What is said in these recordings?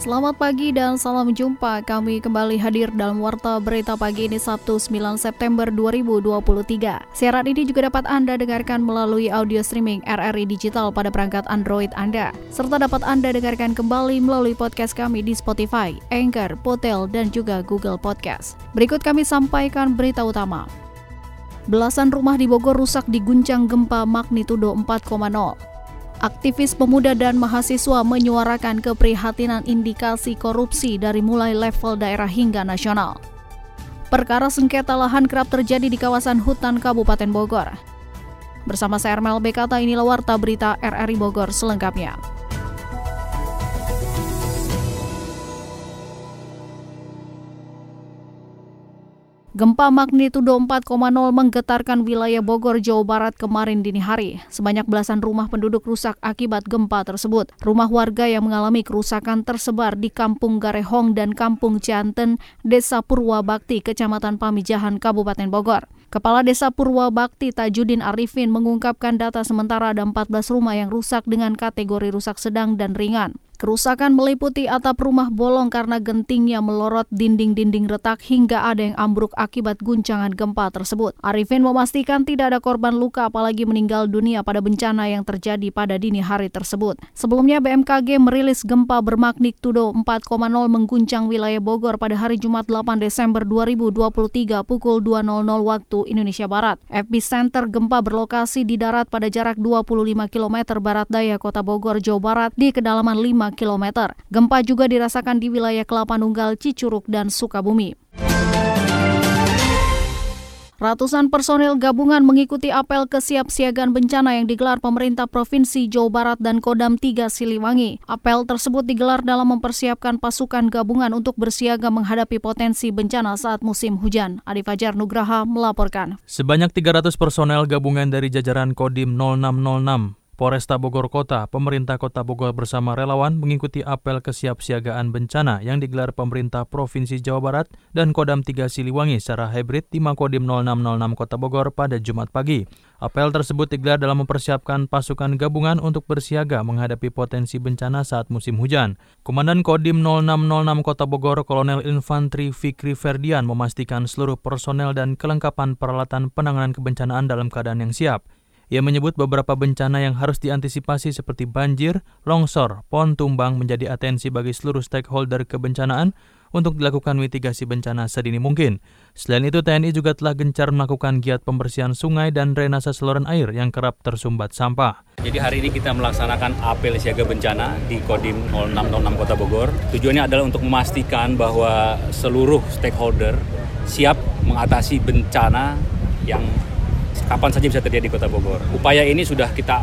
Selamat pagi dan salam jumpa. Kami kembali hadir dalam Warta Berita Pagi ini Sabtu 9 September 2023. Siaran ini juga dapat Anda dengarkan melalui audio streaming RRI Digital pada perangkat Android Anda. Serta dapat Anda dengarkan kembali melalui podcast kami di Spotify, Anchor, Potel, dan juga Google Podcast. Berikut kami sampaikan berita utama. Belasan rumah di Bogor rusak diguncang gempa magnitudo 4,0. Aktivis pemuda dan mahasiswa menyuarakan keprihatinan indikasi korupsi dari mulai level daerah hingga nasional. Perkara sengketa lahan kerap terjadi di kawasan hutan Kabupaten Bogor. Bersama saya Ermel Bekata, inilah Warta Berita RRI Bogor selengkapnya. Gempa magnitudo 4,0 menggetarkan wilayah Bogor, Jawa Barat kemarin dini hari. Sebanyak belasan rumah penduduk rusak akibat gempa tersebut. Rumah warga yang mengalami kerusakan tersebar di Kampung Garehong dan Kampung Cianten, Desa Purwabakti, Kecamatan Pamijahan, Kabupaten Bogor. Kepala Desa Purwabakti Tajudin Arifin mengungkapkan data sementara ada 14 rumah yang rusak dengan kategori rusak sedang dan ringan. Kerusakan meliputi atap rumah bolong karena gentingnya melorot dinding-dinding retak hingga ada yang ambruk akibat guncangan gempa tersebut. Arifin memastikan tidak ada korban luka apalagi meninggal dunia pada bencana yang terjadi pada dini hari tersebut. Sebelumnya BMKG merilis gempa bermagnitudo 4,0 mengguncang wilayah Bogor pada hari Jumat 8 Desember 2023 pukul 2.00 waktu Indonesia Barat. Epicenter gempa berlokasi di darat pada jarak 25 km barat daya kota Bogor, Jawa Barat di kedalaman 5 km. Gempa juga dirasakan di wilayah Kelapa Nunggal, Cicuruk, dan Sukabumi. Ratusan personil gabungan mengikuti apel kesiapsiagaan bencana yang digelar pemerintah Provinsi Jawa Barat dan Kodam 3 Siliwangi. Apel tersebut digelar dalam mempersiapkan pasukan gabungan untuk bersiaga menghadapi potensi bencana saat musim hujan. Adi Fajar Nugraha melaporkan. Sebanyak 300 personel gabungan dari jajaran Kodim 0606 Polresta Bogor Kota, pemerintah Kota Bogor bersama relawan mengikuti apel kesiapsiagaan bencana yang digelar pemerintah Provinsi Jawa Barat dan Kodam 3 Siliwangi secara hybrid di Makodim 0606 Kota Bogor pada Jumat pagi. Apel tersebut digelar dalam mempersiapkan pasukan gabungan untuk bersiaga menghadapi potensi bencana saat musim hujan. Komandan Kodim 0606 Kota Bogor, Kolonel Infantri Fikri Ferdian memastikan seluruh personel dan kelengkapan peralatan penanganan kebencanaan dalam keadaan yang siap. Ia menyebut beberapa bencana yang harus diantisipasi seperti banjir, longsor, pohon tumbang menjadi atensi bagi seluruh stakeholder kebencanaan untuk dilakukan mitigasi bencana sedini mungkin. Selain itu, TNI juga telah gencar melakukan giat pembersihan sungai dan drainase saluran air yang kerap tersumbat sampah. Jadi hari ini kita melaksanakan apel siaga bencana di Kodim 0606 Kota Bogor. Tujuannya adalah untuk memastikan bahwa seluruh stakeholder siap mengatasi bencana yang kapan saja bisa terjadi di Kota Bogor. Upaya ini sudah kita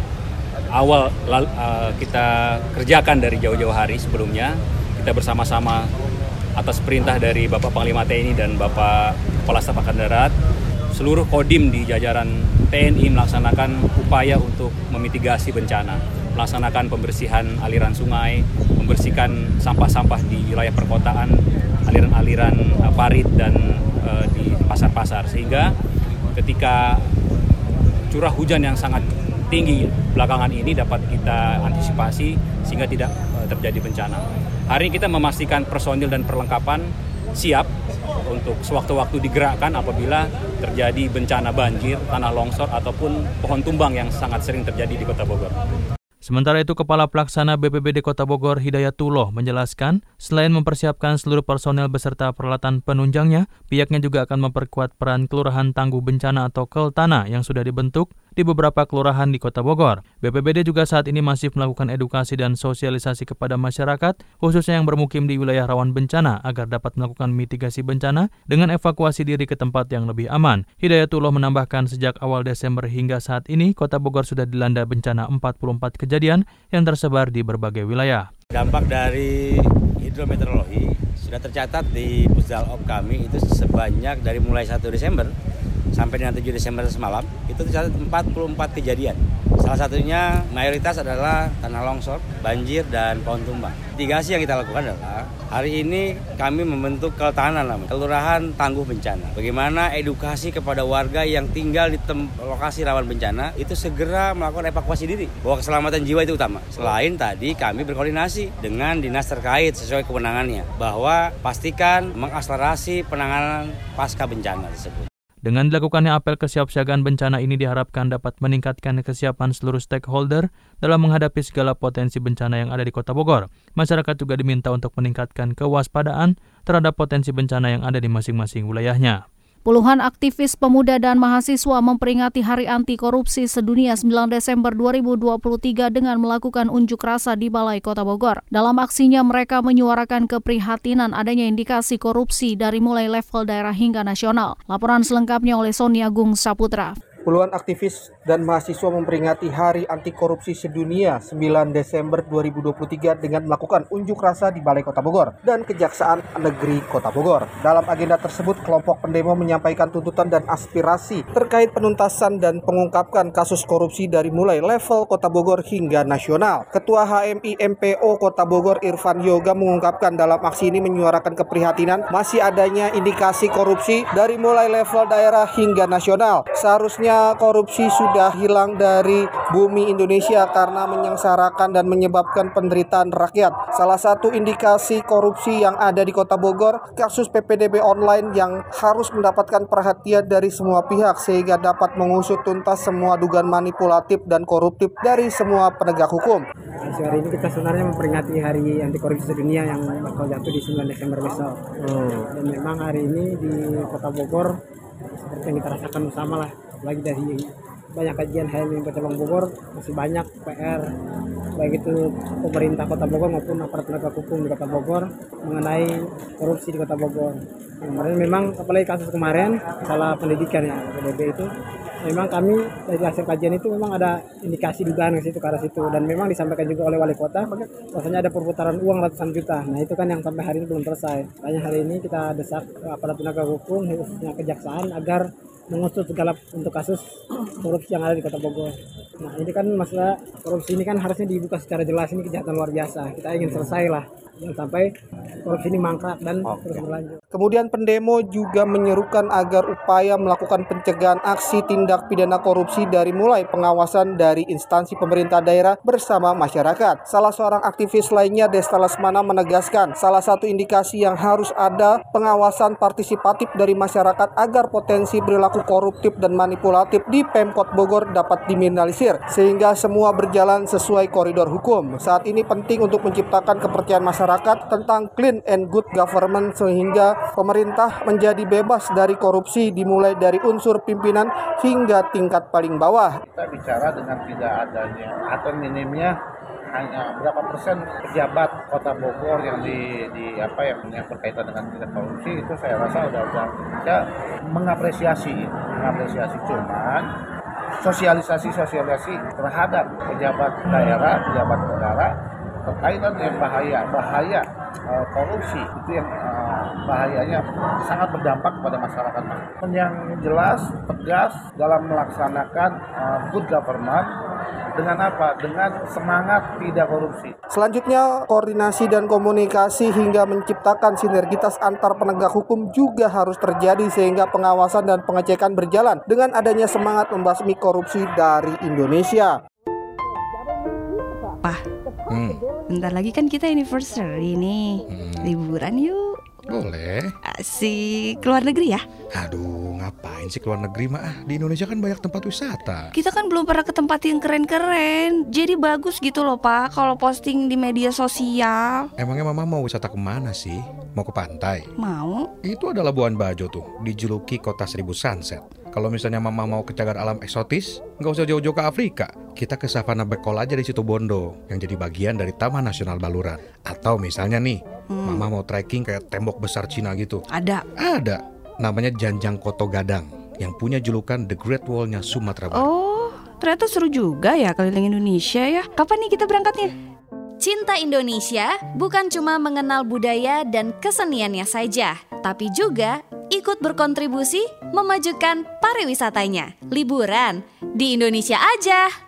awal uh, kita kerjakan dari jauh-jauh hari sebelumnya. Kita bersama-sama atas perintah dari Bapak Panglima TNI dan Bapak Kepala Staf Angkatan Darat, seluruh kodim di jajaran TNI melaksanakan upaya untuk memitigasi bencana, melaksanakan pembersihan aliran sungai, membersihkan sampah-sampah di wilayah perkotaan, aliran-aliran uh, parit dan uh, di pasar-pasar sehingga ketika curah hujan yang sangat tinggi belakangan ini dapat kita antisipasi sehingga tidak uh, terjadi bencana. Hari ini kita memastikan personil dan perlengkapan siap untuk sewaktu-waktu digerakkan apabila terjadi bencana banjir, tanah longsor ataupun pohon tumbang yang sangat sering terjadi di Kota Bogor. Sementara itu, Kepala Pelaksana BPBD Kota Bogor Hidayatullah menjelaskan, selain mempersiapkan seluruh personel beserta peralatan penunjangnya, pihaknya juga akan memperkuat peran Kelurahan Tangguh Bencana atau Keltana yang sudah dibentuk di beberapa kelurahan di Kota Bogor. BPBD juga saat ini masih melakukan edukasi dan sosialisasi kepada masyarakat, khususnya yang bermukim di wilayah rawan bencana agar dapat melakukan mitigasi bencana dengan evakuasi diri ke tempat yang lebih aman. Hidayatullah menambahkan sejak awal Desember hingga saat ini, Kota Bogor sudah dilanda bencana 44 kejadian yang tersebar di berbagai wilayah. Dampak dari hidrometeorologi sudah tercatat di Pusdalop kami itu sebanyak dari mulai 1 Desember sampai dengan 7 Desember semalam itu tercatat 44 kejadian. Salah satunya mayoritas adalah tanah longsor, banjir, dan pohon tumbang. Mitigasi yang kita lakukan adalah hari ini kami membentuk keletanan namanya, Kelurahan Tangguh Bencana. Bagaimana edukasi kepada warga yang tinggal di lokasi rawan bencana itu segera melakukan evakuasi diri bahwa keselamatan jiwa itu utama. Selain tadi kami berkoordinasi dengan dinas terkait sesuai kewenangannya bahwa pastikan mengakselerasi penanganan pasca bencana tersebut. Dengan dilakukannya apel kesiapsiagaan bencana ini diharapkan dapat meningkatkan kesiapan seluruh stakeholder dalam menghadapi segala potensi bencana yang ada di Kota Bogor. Masyarakat juga diminta untuk meningkatkan kewaspadaan terhadap potensi bencana yang ada di masing-masing wilayahnya. Puluhan aktivis pemuda dan mahasiswa memperingati Hari Anti Korupsi Sedunia 9 Desember 2023 dengan melakukan unjuk rasa di Balai Kota Bogor. Dalam aksinya mereka menyuarakan keprihatinan adanya indikasi korupsi dari mulai level daerah hingga nasional. Laporan selengkapnya oleh Sonia Gung Saputra. Puluhan aktivis dan mahasiswa memperingati Hari Anti Korupsi Sedunia 9 Desember 2023 dengan melakukan unjuk rasa di Balai Kota Bogor dan Kejaksaan Negeri Kota Bogor. Dalam agenda tersebut, kelompok pendemo menyampaikan tuntutan dan aspirasi terkait penuntasan dan pengungkapkan kasus korupsi dari mulai level Kota Bogor hingga nasional. Ketua HMI MPO Kota Bogor Irfan Yoga mengungkapkan dalam aksi ini menyuarakan keprihatinan masih adanya indikasi korupsi dari mulai level daerah hingga nasional. Seharusnya korupsi sudah hilang dari bumi Indonesia karena menyengsarakan dan menyebabkan penderitaan rakyat. Salah satu indikasi korupsi yang ada di Kota Bogor, kasus PPDB online yang harus mendapatkan perhatian dari semua pihak sehingga dapat mengusut tuntas semua dugaan manipulatif dan koruptif dari semua penegak hukum. Hari ini kita sebenarnya memperingati Hari Anti Korupsi Sedunia yang bakal jatuh di 9 Desember besok. Hmm. Dan memang hari ini di Kota Bogor seperti yang kita rasakan bersama lah lagi dari banyak kajian HMI Cabang Bogor masih banyak PR baik itu pemerintah Kota Bogor maupun aparat penegak hukum di Kota Bogor mengenai korupsi di Kota Bogor. Kemarin memang apalagi kasus kemarin salah pendidikan ya PDB itu memang kami dari hasil kajian itu memang ada indikasi dugaan ke situ ke arah situ dan memang disampaikan juga oleh wali kota bahwasanya ada perputaran uang ratusan juta. Nah itu kan yang sampai hari ini belum selesai. Makanya hari ini kita desak aparat penegak hukum khususnya kejaksaan agar mengusut segala untuk kasus korupsi yang ada di Kota Bogor. Nah ini kan masalah korupsi ini kan harusnya dibuka secara jelas ini kejahatan luar biasa. Kita ingin selesai lah yang sampai korupsi ini mangkrak dan Oke. terus berlanjut. Kemudian pendemo juga menyerukan agar upaya melakukan pencegahan aksi tindak pidana korupsi dari mulai pengawasan dari instansi pemerintah daerah bersama masyarakat. Salah seorang aktivis lainnya Desta Lesmana menegaskan salah satu indikasi yang harus ada pengawasan partisipatif dari masyarakat agar potensi perilaku koruptif dan manipulatif di Pemkot Bogor dapat diminimalisir sehingga semua berjalan sesuai koridor hukum. Saat ini penting untuk menciptakan kepercayaan masyarakat tentang clean and good government sehingga pemerintah menjadi bebas dari korupsi dimulai dari unsur pimpinan hingga tingkat paling bawah. Kita bicara dengan tidak adanya atau minimnya hanya berapa persen pejabat kota Bogor yang di, di apa yang, yang berkaitan dengan tindak korupsi? Itu saya rasa sudah sudah ya, mengapresiasi mengapresiasi. Cuman sosialisasi sosialisasi terhadap pejabat daerah pejabat negara berkaitan dengan bahaya bahaya uh, korupsi. Itu yang uh, bahayanya sangat berdampak kepada masyarakat. Yang jelas tegas dalam melaksanakan uh, good government dengan apa? Dengan semangat tidak korupsi. Selanjutnya, koordinasi dan komunikasi hingga menciptakan sinergitas antar penegak hukum juga harus terjadi sehingga pengawasan dan pengecekan berjalan dengan adanya semangat membasmi korupsi dari Indonesia. Pak, Hmm. Bentar lagi kan kita anniversary nih. Hmm. Liburan yuk. Boleh. Asik. Keluar negeri ya? Aduh, ngapain sih keluar negeri mah? Di Indonesia kan banyak tempat wisata. Kita kan belum pernah ke tempat yang keren-keren. Jadi bagus gitu loh, Pak, kalau posting di media sosial. Emangnya Mama mau wisata ke mana sih? Mau ke pantai? Mau. Itu adalah Labuan Bajo tuh, dijuluki kota seribu sunset. Kalau misalnya mama mau ke cagar alam eksotis, nggak usah jauh-jauh ke Afrika. Kita ke Savana Bekol aja di situ Bondo, yang jadi bagian dari Taman Nasional Baluran. Atau misalnya nih, hmm. mama mau trekking kayak tembok besar Cina gitu. Ada. Ada. Namanya Janjang Koto Gadang, yang punya julukan The Great Wall-nya Sumatera Barat. Oh, ternyata seru juga ya keliling Indonesia ya. Kapan nih kita berangkatnya? Cinta Indonesia bukan cuma mengenal budaya dan keseniannya saja, tapi juga ikut berkontribusi memajukan pariwisatanya. Liburan di Indonesia aja.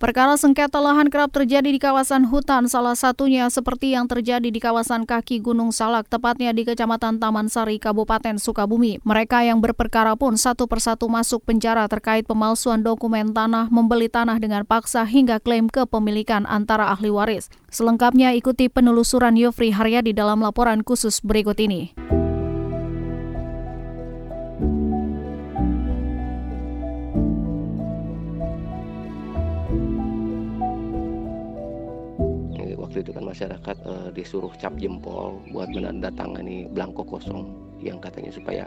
Perkara sengketa lahan kerap terjadi di kawasan hutan, salah satunya seperti yang terjadi di kawasan kaki Gunung Salak, tepatnya di Kecamatan Taman Sari, Kabupaten Sukabumi. Mereka yang berperkara pun satu persatu masuk penjara terkait pemalsuan dokumen tanah, membeli tanah dengan paksa hingga klaim kepemilikan antara ahli waris. Selengkapnya ikuti penelusuran Yofri Haryadi dalam laporan khusus berikut ini. Itu kan masyarakat uh, disuruh cap jempol buat menandatangani belangko kosong yang katanya supaya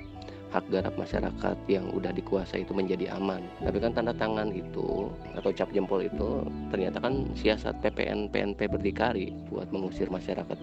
hak garap masyarakat yang udah dikuasai itu menjadi aman. Tapi kan tanda tangan itu atau cap jempol itu ternyata kan siasat PPN PNP berdikari buat mengusir masyarakat.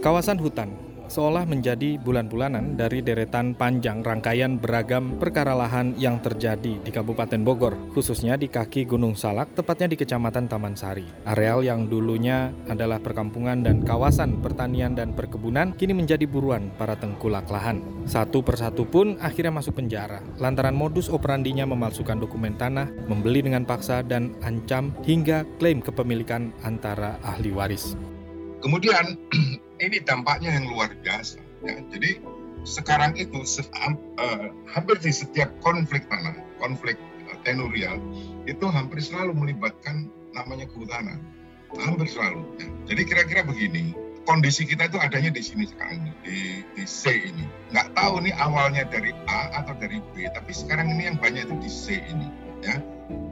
Kawasan hutan seolah menjadi bulan-bulanan dari deretan panjang rangkaian beragam perkara lahan yang terjadi di Kabupaten Bogor, khususnya di kaki Gunung Salak, tepatnya di Kecamatan Taman Sari. Areal yang dulunya adalah perkampungan dan kawasan pertanian dan perkebunan kini menjadi buruan para tengkulak lahan. Satu persatu pun akhirnya masuk penjara, lantaran modus operandinya memalsukan dokumen tanah, membeli dengan paksa dan ancam hingga klaim kepemilikan antara ahli waris. Kemudian ini dampaknya yang luar biasa. Ya. Jadi sekarang itu uh, hampir di setiap konflik tanah, konflik uh, tenurial itu hampir selalu melibatkan namanya kehutanan, hampir selalu. Ya. Jadi kira-kira begini, kondisi kita itu adanya di sini sekarang di, di C ini. Nggak tahu nih awalnya dari A atau dari B, tapi sekarang ini yang banyak itu di C ini. Ya,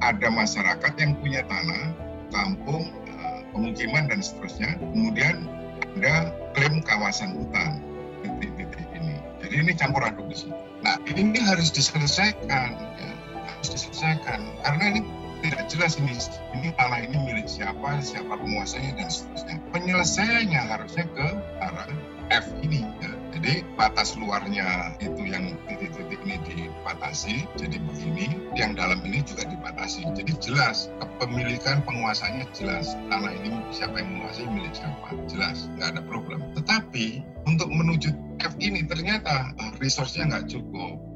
ada masyarakat yang punya tanah, kampung, uh, pemukiman dan seterusnya. Kemudian ada klaim kawasan hutan titik-titik ini. Jadi ini campur aduk di sini. Nah ini harus diselesaikan, ya. harus diselesaikan karena ini tidak jelas ini ini tanah ini milik siapa, siapa penguasanya dan seterusnya. Penyelesaiannya harusnya ke arah F ini. Jadi batas luarnya itu yang titik-titik ini dibatasi, jadi begini. Yang dalam ini juga dibatasi. Jadi jelas kepemilikan penguasanya jelas. Tanah ini siapa yang menguasai milik siapa, jelas, nggak ada problem. Tetapi untuk menuju F ini ternyata ah, resource-nya nggak cukup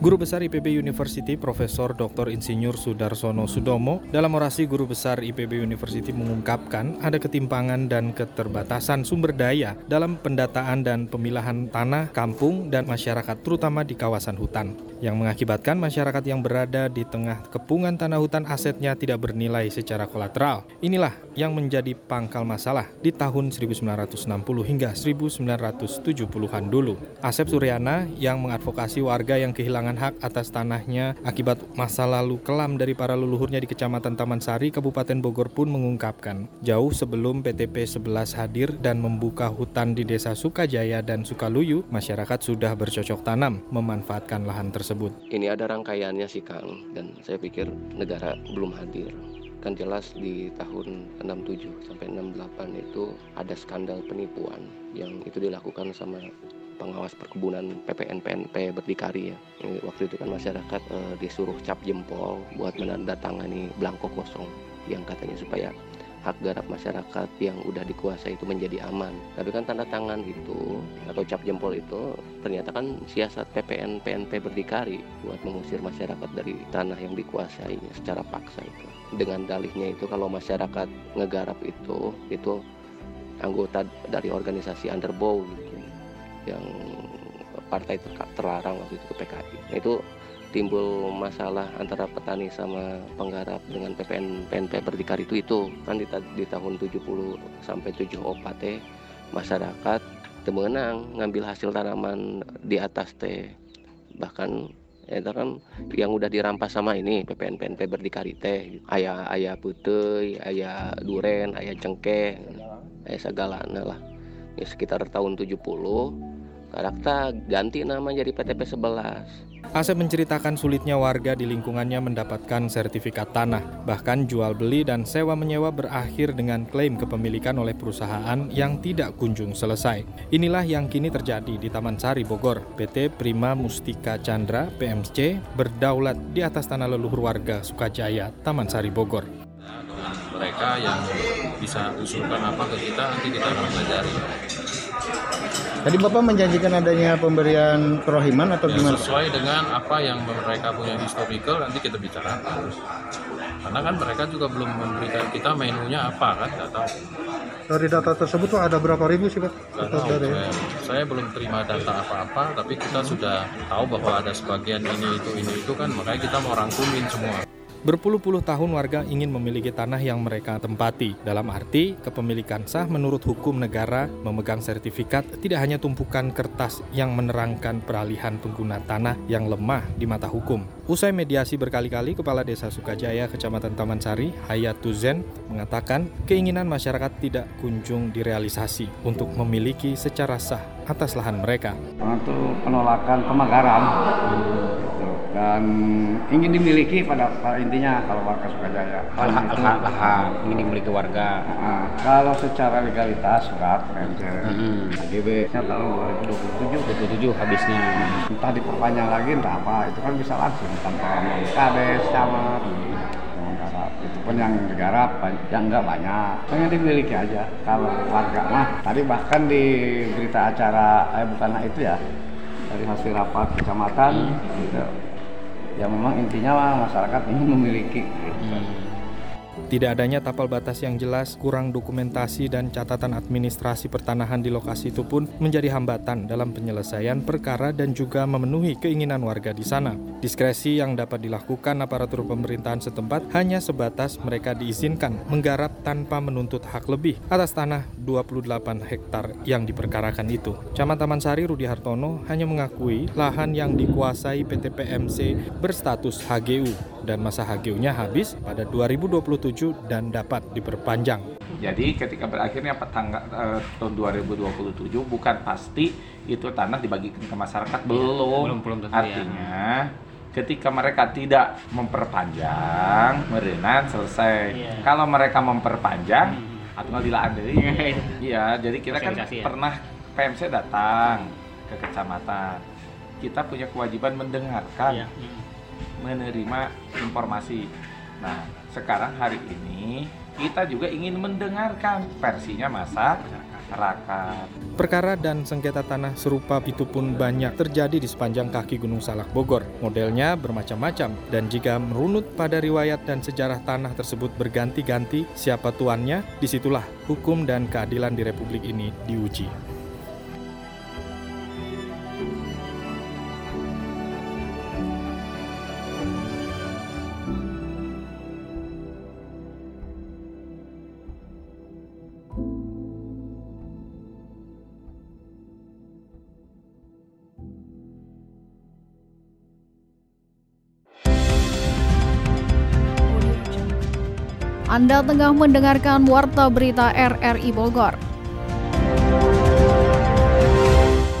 Guru Besar IPB University Profesor Dr. Insinyur Sudarsono Sudomo dalam orasi Guru Besar IPB University mengungkapkan ada ketimpangan dan keterbatasan sumber daya dalam pendataan dan pemilahan tanah, kampung, dan masyarakat terutama di kawasan hutan yang mengakibatkan masyarakat yang berada di tengah kepungan tanah hutan asetnya tidak bernilai secara kolateral. Inilah yang menjadi pangkal masalah di tahun 1960 hingga 1970-an dulu. Asep Suryana yang mengadvokasi warga yang kehilangan kehilangan hak atas tanahnya akibat masa lalu kelam dari para leluhurnya di Kecamatan Taman Sari, Kabupaten Bogor pun mengungkapkan, jauh sebelum PTP 11 hadir dan membuka hutan di Desa Sukajaya dan Sukaluyu, masyarakat sudah bercocok tanam memanfaatkan lahan tersebut. Ini ada rangkaiannya sih Kang, dan saya pikir negara belum hadir kan jelas di tahun 67 sampai 68 itu ada skandal penipuan yang itu dilakukan sama pengawas perkebunan PPN PNP berdikari ya. Waktu itu kan masyarakat e, disuruh cap jempol buat menandatangani belangko kosong yang katanya supaya hak garap masyarakat yang udah dikuasai itu menjadi aman. Tapi kan tanda tangan itu atau cap jempol itu ternyata kan siasat PPN PNP berdikari buat mengusir masyarakat dari tanah yang dikuasai secara paksa itu. Dengan dalihnya itu kalau masyarakat ngegarap itu itu anggota dari organisasi underbow gitu yang partai terlarang waktu itu ke PKI. Nah, itu timbul masalah antara petani sama penggarap dengan PPN PNP berdikari itu itu. Kan di, di tahun 70 sampai 74 teh masyarakat temenang ngambil hasil tanaman di atas teh. Bahkan ya kan yang udah dirampas sama ini PPN PNP berdikari teh. Ayah ayah putih ayah duren ayah cengkeh ayah segala lah ya sekitar tahun 70 Karakta ganti nama jadi PTP 11. Asep menceritakan sulitnya warga di lingkungannya mendapatkan sertifikat tanah. Bahkan jual beli dan sewa menyewa berakhir dengan klaim kepemilikan oleh perusahaan yang tidak kunjung selesai. Inilah yang kini terjadi di Taman Sari Bogor. PT Prima Mustika Chandra PMC berdaulat di atas tanah leluhur warga Sukajaya, Taman Sari Bogor. Mereka yang bisa usulkan apa ke kita nanti kita akan pelajari. Tadi Bapak menjanjikan adanya pemberian kerohiman atau Ya, gimana? sesuai dengan apa yang mereka punya historical nanti kita bicarakan. Karena kan mereka juga belum memberikan kita menunya apa kan, nggak tahu. Dari data tersebut tuh ada berapa ribu sih Pak? Tahu. dari Saya, saya belum terima data apa-apa, tapi kita sudah tahu bahwa ada sebagian ini itu ini itu kan, makanya kita mau rangkumin semua. Berpuluh-puluh tahun warga ingin memiliki tanah yang mereka tempati. Dalam arti, kepemilikan sah menurut hukum negara memegang sertifikat tidak hanya tumpukan kertas yang menerangkan peralihan pengguna tanah yang lemah di mata hukum. Usai mediasi berkali-kali, Kepala Desa Sukajaya, Kecamatan Taman Sari, Hayat Tuzen, mengatakan keinginan masyarakat tidak kunjung direalisasi untuk memiliki secara sah atas lahan mereka. untuk penolakan pemagaran. Dan ingin dimiliki pada, pada intinya kalau warga Sukajaya. Lahan, lahan, lahan ingin dimiliki warga. Nah, kalau secara legalitas surat PMC Mm-mm. HGB nya tahun 2027 27 habisnya. entah diperpanjang lagi entah apa itu kan bisa langsung tanpa kades camat itu pun yang digarap ban- yang enggak banyak pengen dimiliki aja kalau warga mah tadi bahkan di berita acara eh bukan itu ya dari hasil rapat kecamatan gitu ya memang intinya masyarakat ingin memiliki gitu. Tidak adanya tapal batas yang jelas, kurang dokumentasi dan catatan administrasi pertanahan di lokasi itu pun menjadi hambatan dalam penyelesaian perkara dan juga memenuhi keinginan warga di sana. Diskresi yang dapat dilakukan aparatur pemerintahan setempat hanya sebatas mereka diizinkan menggarap tanpa menuntut hak lebih atas tanah 28 hektar yang diperkarakan itu. Camat Taman Sari Rudi Hartono hanya mengakui lahan yang dikuasai PT PMC berstatus HGU dan masa HGU-nya habis pada 2027 dan dapat diperpanjang. Jadi ketika berakhirnya tanggal eh, tahun 2027 bukan pasti itu tanah dibagikan ke masyarakat belum. belum- belum tentu, ya. Artinya ketika mereka tidak memperpanjang, merenang selesai. Iya. Kalau mereka memperpanjang, atau nggak dilaan deui. Iya, jadi kita kan ya. pernah PMC datang ke kecamatan. Kita punya kewajiban mendengarkan, Iya. menerima informasi. Nah, sekarang hari ini kita juga ingin mendengarkan versinya masyarakat. Perkara dan sengketa tanah serupa itu pun banyak terjadi di sepanjang kaki Gunung Salak Bogor. Modelnya bermacam-macam dan jika merunut pada riwayat dan sejarah tanah tersebut berganti-ganti siapa tuannya, di situlah hukum dan keadilan di Republik ini diuji. Anda tengah mendengarkan Warta Berita RRI Bogor.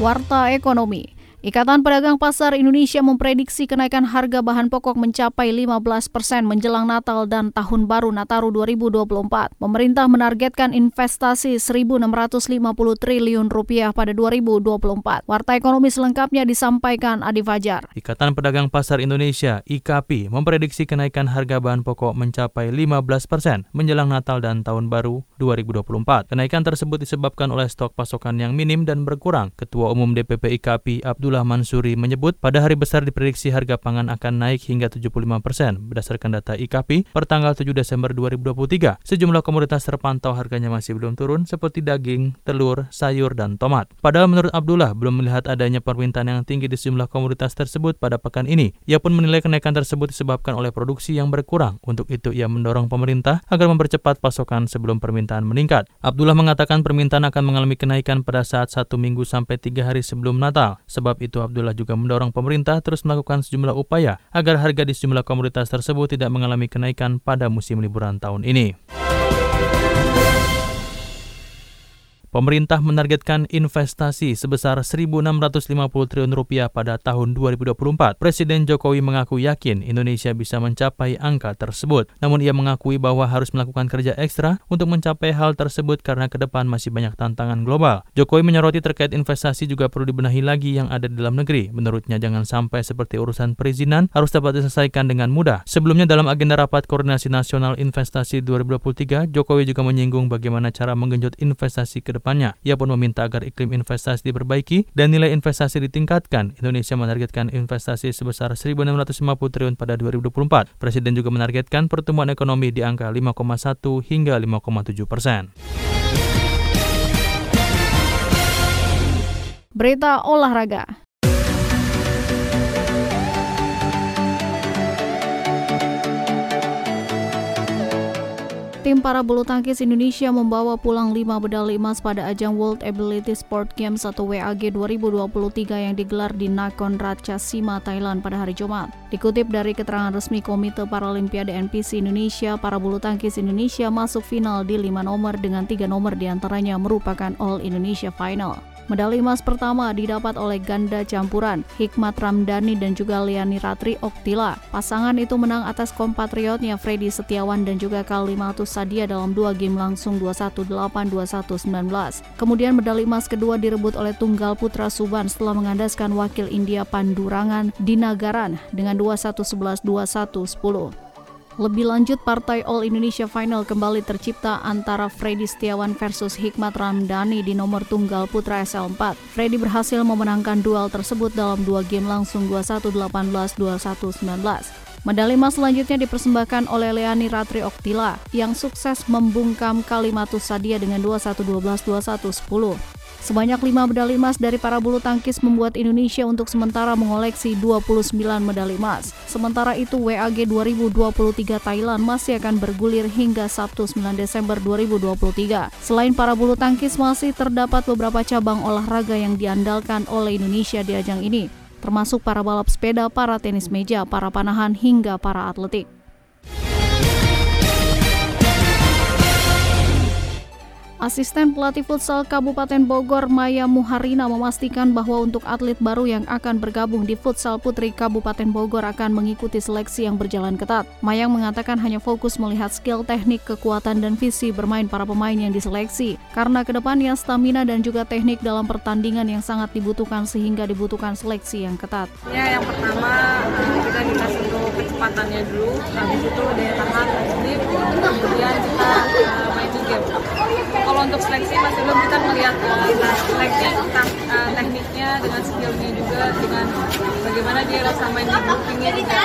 Warta Ekonomi. Ikatan Pedagang Pasar Indonesia memprediksi kenaikan harga bahan pokok mencapai 15 persen menjelang Natal dan Tahun Baru Nataru 2024. Pemerintah menargetkan investasi 1.650 triliun rupiah pada 2024. Warta Ekonomi selengkapnya disampaikan Adi Fajar. Ikatan Pedagang Pasar Indonesia IKAPI memprediksi kenaikan harga bahan pokok mencapai 15 persen menjelang Natal dan Tahun Baru 2024. Kenaikan tersebut disebabkan oleh stok pasokan yang minim dan berkurang. Ketua Umum DPP IKAPI Abdullah Mansuri menyebut pada hari besar diprediksi harga pangan akan naik hingga 75 persen berdasarkan data IKAPI per tanggal 7 Desember 2023. Sejumlah komoditas terpantau harganya masih belum turun seperti daging, telur, sayur, dan tomat. Padahal menurut Abdullah belum melihat adanya permintaan yang tinggi di sejumlah komoditas tersebut pada pekan ini. Ia pun menilai kenaikan tersebut disebabkan oleh produksi yang berkurang. Untuk itu ia mendorong pemerintah agar mempercepat pasokan sebelum permintaan meningkat. Abdullah mengatakan permintaan akan mengalami kenaikan pada saat satu minggu sampai tiga hari sebelum Natal. Sebab itu Abdullah juga mendorong pemerintah terus melakukan sejumlah upaya agar harga di sejumlah komoditas tersebut tidak mengalami kenaikan pada musim liburan tahun ini. Pemerintah menargetkan investasi sebesar 1.650 triliun rupiah pada tahun 2024. Presiden Jokowi mengaku yakin Indonesia bisa mencapai angka tersebut. Namun ia mengakui bahwa harus melakukan kerja ekstra untuk mencapai hal tersebut karena ke depan masih banyak tantangan global. Jokowi menyoroti terkait investasi juga perlu dibenahi lagi yang ada di dalam negeri. Menurutnya jangan sampai seperti urusan perizinan harus dapat diselesaikan dengan mudah. Sebelumnya dalam agenda rapat Koordinasi Nasional Investasi 2023, Jokowi juga menyinggung bagaimana cara menggenjot investasi ke depannya. Ia pun meminta agar iklim investasi diperbaiki dan nilai investasi ditingkatkan. Indonesia menargetkan investasi sebesar 1.650 triliun pada 2024. Presiden juga menargetkan pertumbuhan ekonomi di angka 5,1 hingga 5,7 persen. Berita olahraga. Tim para bulu tangkis Indonesia membawa pulang 5 medali emas pada ajang World Ability Sport Games atau WAG 2023 yang digelar di Nakhon Ratchasima, Thailand pada hari Jumat. Dikutip dari keterangan resmi Komite Paralimpiade NPC Indonesia, para bulu tangkis Indonesia masuk final di 5 nomor dengan tiga nomor di antaranya merupakan All Indonesia Final. Medali emas pertama didapat oleh ganda campuran Hikmat Ramdhani dan juga Liani Ratri Oktila. Pasangan itu menang atas kompatriotnya Freddy Setiawan dan juga Kalimatus Sadia dalam dua game langsung 21-8-21-19. Kemudian medali emas kedua direbut oleh tunggal putra Suban setelah mengandaskan wakil India Pandurangan di Nagaran dengan 21-11-21-10. Lebih lanjut, partai All Indonesia Final kembali tercipta antara Freddy Setiawan versus Hikmat Ramdhani di nomor tunggal putra SL4. Freddy berhasil memenangkan duel tersebut dalam dua game langsung 21-18, 21-19. Medali emas selanjutnya dipersembahkan oleh Leani Ratri Oktila yang sukses membungkam Kalimatus Sadia dengan 21-12, 21-10. Sebanyak 5 medali emas dari para bulu tangkis membuat Indonesia untuk sementara mengoleksi 29 medali emas. Sementara itu WAG 2023 Thailand masih akan bergulir hingga Sabtu 9 Desember 2023. Selain para bulu tangkis masih terdapat beberapa cabang olahraga yang diandalkan oleh Indonesia di ajang ini, termasuk para balap sepeda, para tenis meja, para panahan hingga para atletik. Asisten pelatih futsal Kabupaten Bogor Maya Muharina memastikan bahwa untuk atlet baru yang akan bergabung di futsal putri Kabupaten Bogor akan mengikuti seleksi yang berjalan ketat. Mayang mengatakan hanya fokus melihat skill teknik, kekuatan, dan visi bermain para pemain yang diseleksi. Karena ke depannya stamina dan juga teknik dalam pertandingan yang sangat dibutuhkan sehingga dibutuhkan seleksi yang ketat. Ya, yang pertama eh, kita dikasih untuk kecepatannya dulu, habis itu daya tahan, kemudian kita game untuk seleksi masih belum kita melihat uh, seleksi tentang tekniknya dengan skillnya juga dengan bagaimana dia di juga kita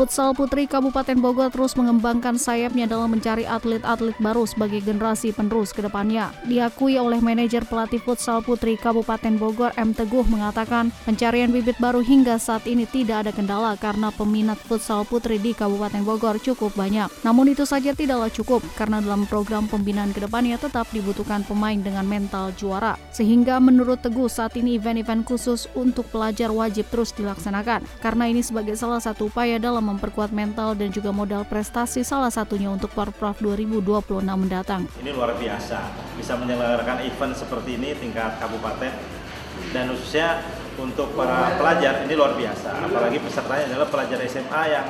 Futsal Putri Kabupaten Bogor terus mengembangkan sayapnya dalam mencari atlet-atlet baru sebagai generasi penerus ke depannya. Diakui oleh manajer pelatih Futsal Putri Kabupaten Bogor M. Teguh mengatakan pencarian bibit baru hingga saat ini tidak ada kendala karena peminat futsal putri di Kabupaten Bogor cukup banyak. Namun itu saja tidaklah cukup karena dalam program pembinaan ke depannya tetap dibutuhkan pemain dengan mental juara. Sehingga menurut Teguh saat ini event-event khusus untuk pelajar wajib terus dilaksanakan karena ini sebagai salah satu upaya dalam memperkuat mental dan juga modal prestasi salah satunya untuk Porprov 2026 mendatang. Ini luar biasa, bisa menyelenggarakan event seperti ini tingkat kabupaten dan khususnya untuk para pelajar ini luar biasa, apalagi pesertanya adalah pelajar SMA yang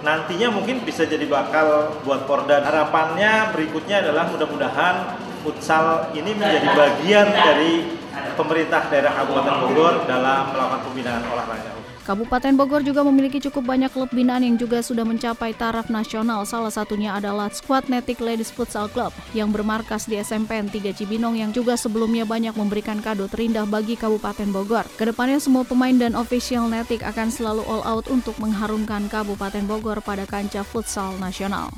nantinya mungkin bisa jadi bakal buat Porda. Harapannya berikutnya adalah mudah-mudahan futsal ini menjadi bagian dari pemerintah daerah Kabupaten Bogor dalam melakukan pembinaan olahraga. Kabupaten Bogor juga memiliki cukup banyak klub binaan yang juga sudah mencapai taraf nasional. Salah satunya adalah Squad Netic Ladies Futsal Club yang bermarkas di SMPN 3 Cibinong yang juga sebelumnya banyak memberikan kado terindah bagi Kabupaten Bogor. Ke depannya semua pemain dan official Netic akan selalu all out untuk mengharumkan Kabupaten Bogor pada kancah futsal nasional.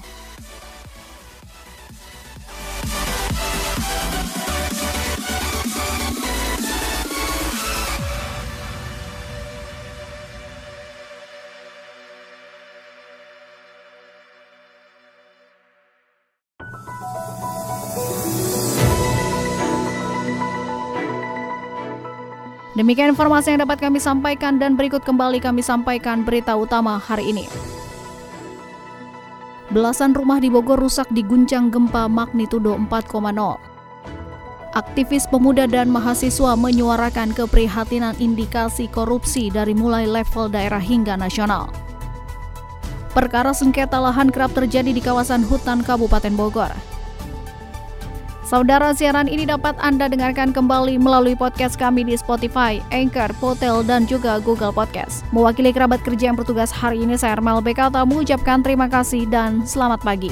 Demikian informasi yang dapat kami sampaikan dan berikut kembali kami sampaikan berita utama hari ini. Belasan rumah di Bogor rusak diguncang gempa magnitudo 4,0. Aktivis pemuda dan mahasiswa menyuarakan keprihatinan indikasi korupsi dari mulai level daerah hingga nasional. Perkara sengketa lahan kerap terjadi di kawasan hutan Kabupaten Bogor. Saudara siaran ini dapat Anda dengarkan kembali melalui podcast kami di Spotify, Anchor, Potel, dan juga Google Podcast. Mewakili kerabat kerja yang bertugas hari ini, saya Armel Bekata mengucapkan terima kasih dan selamat pagi.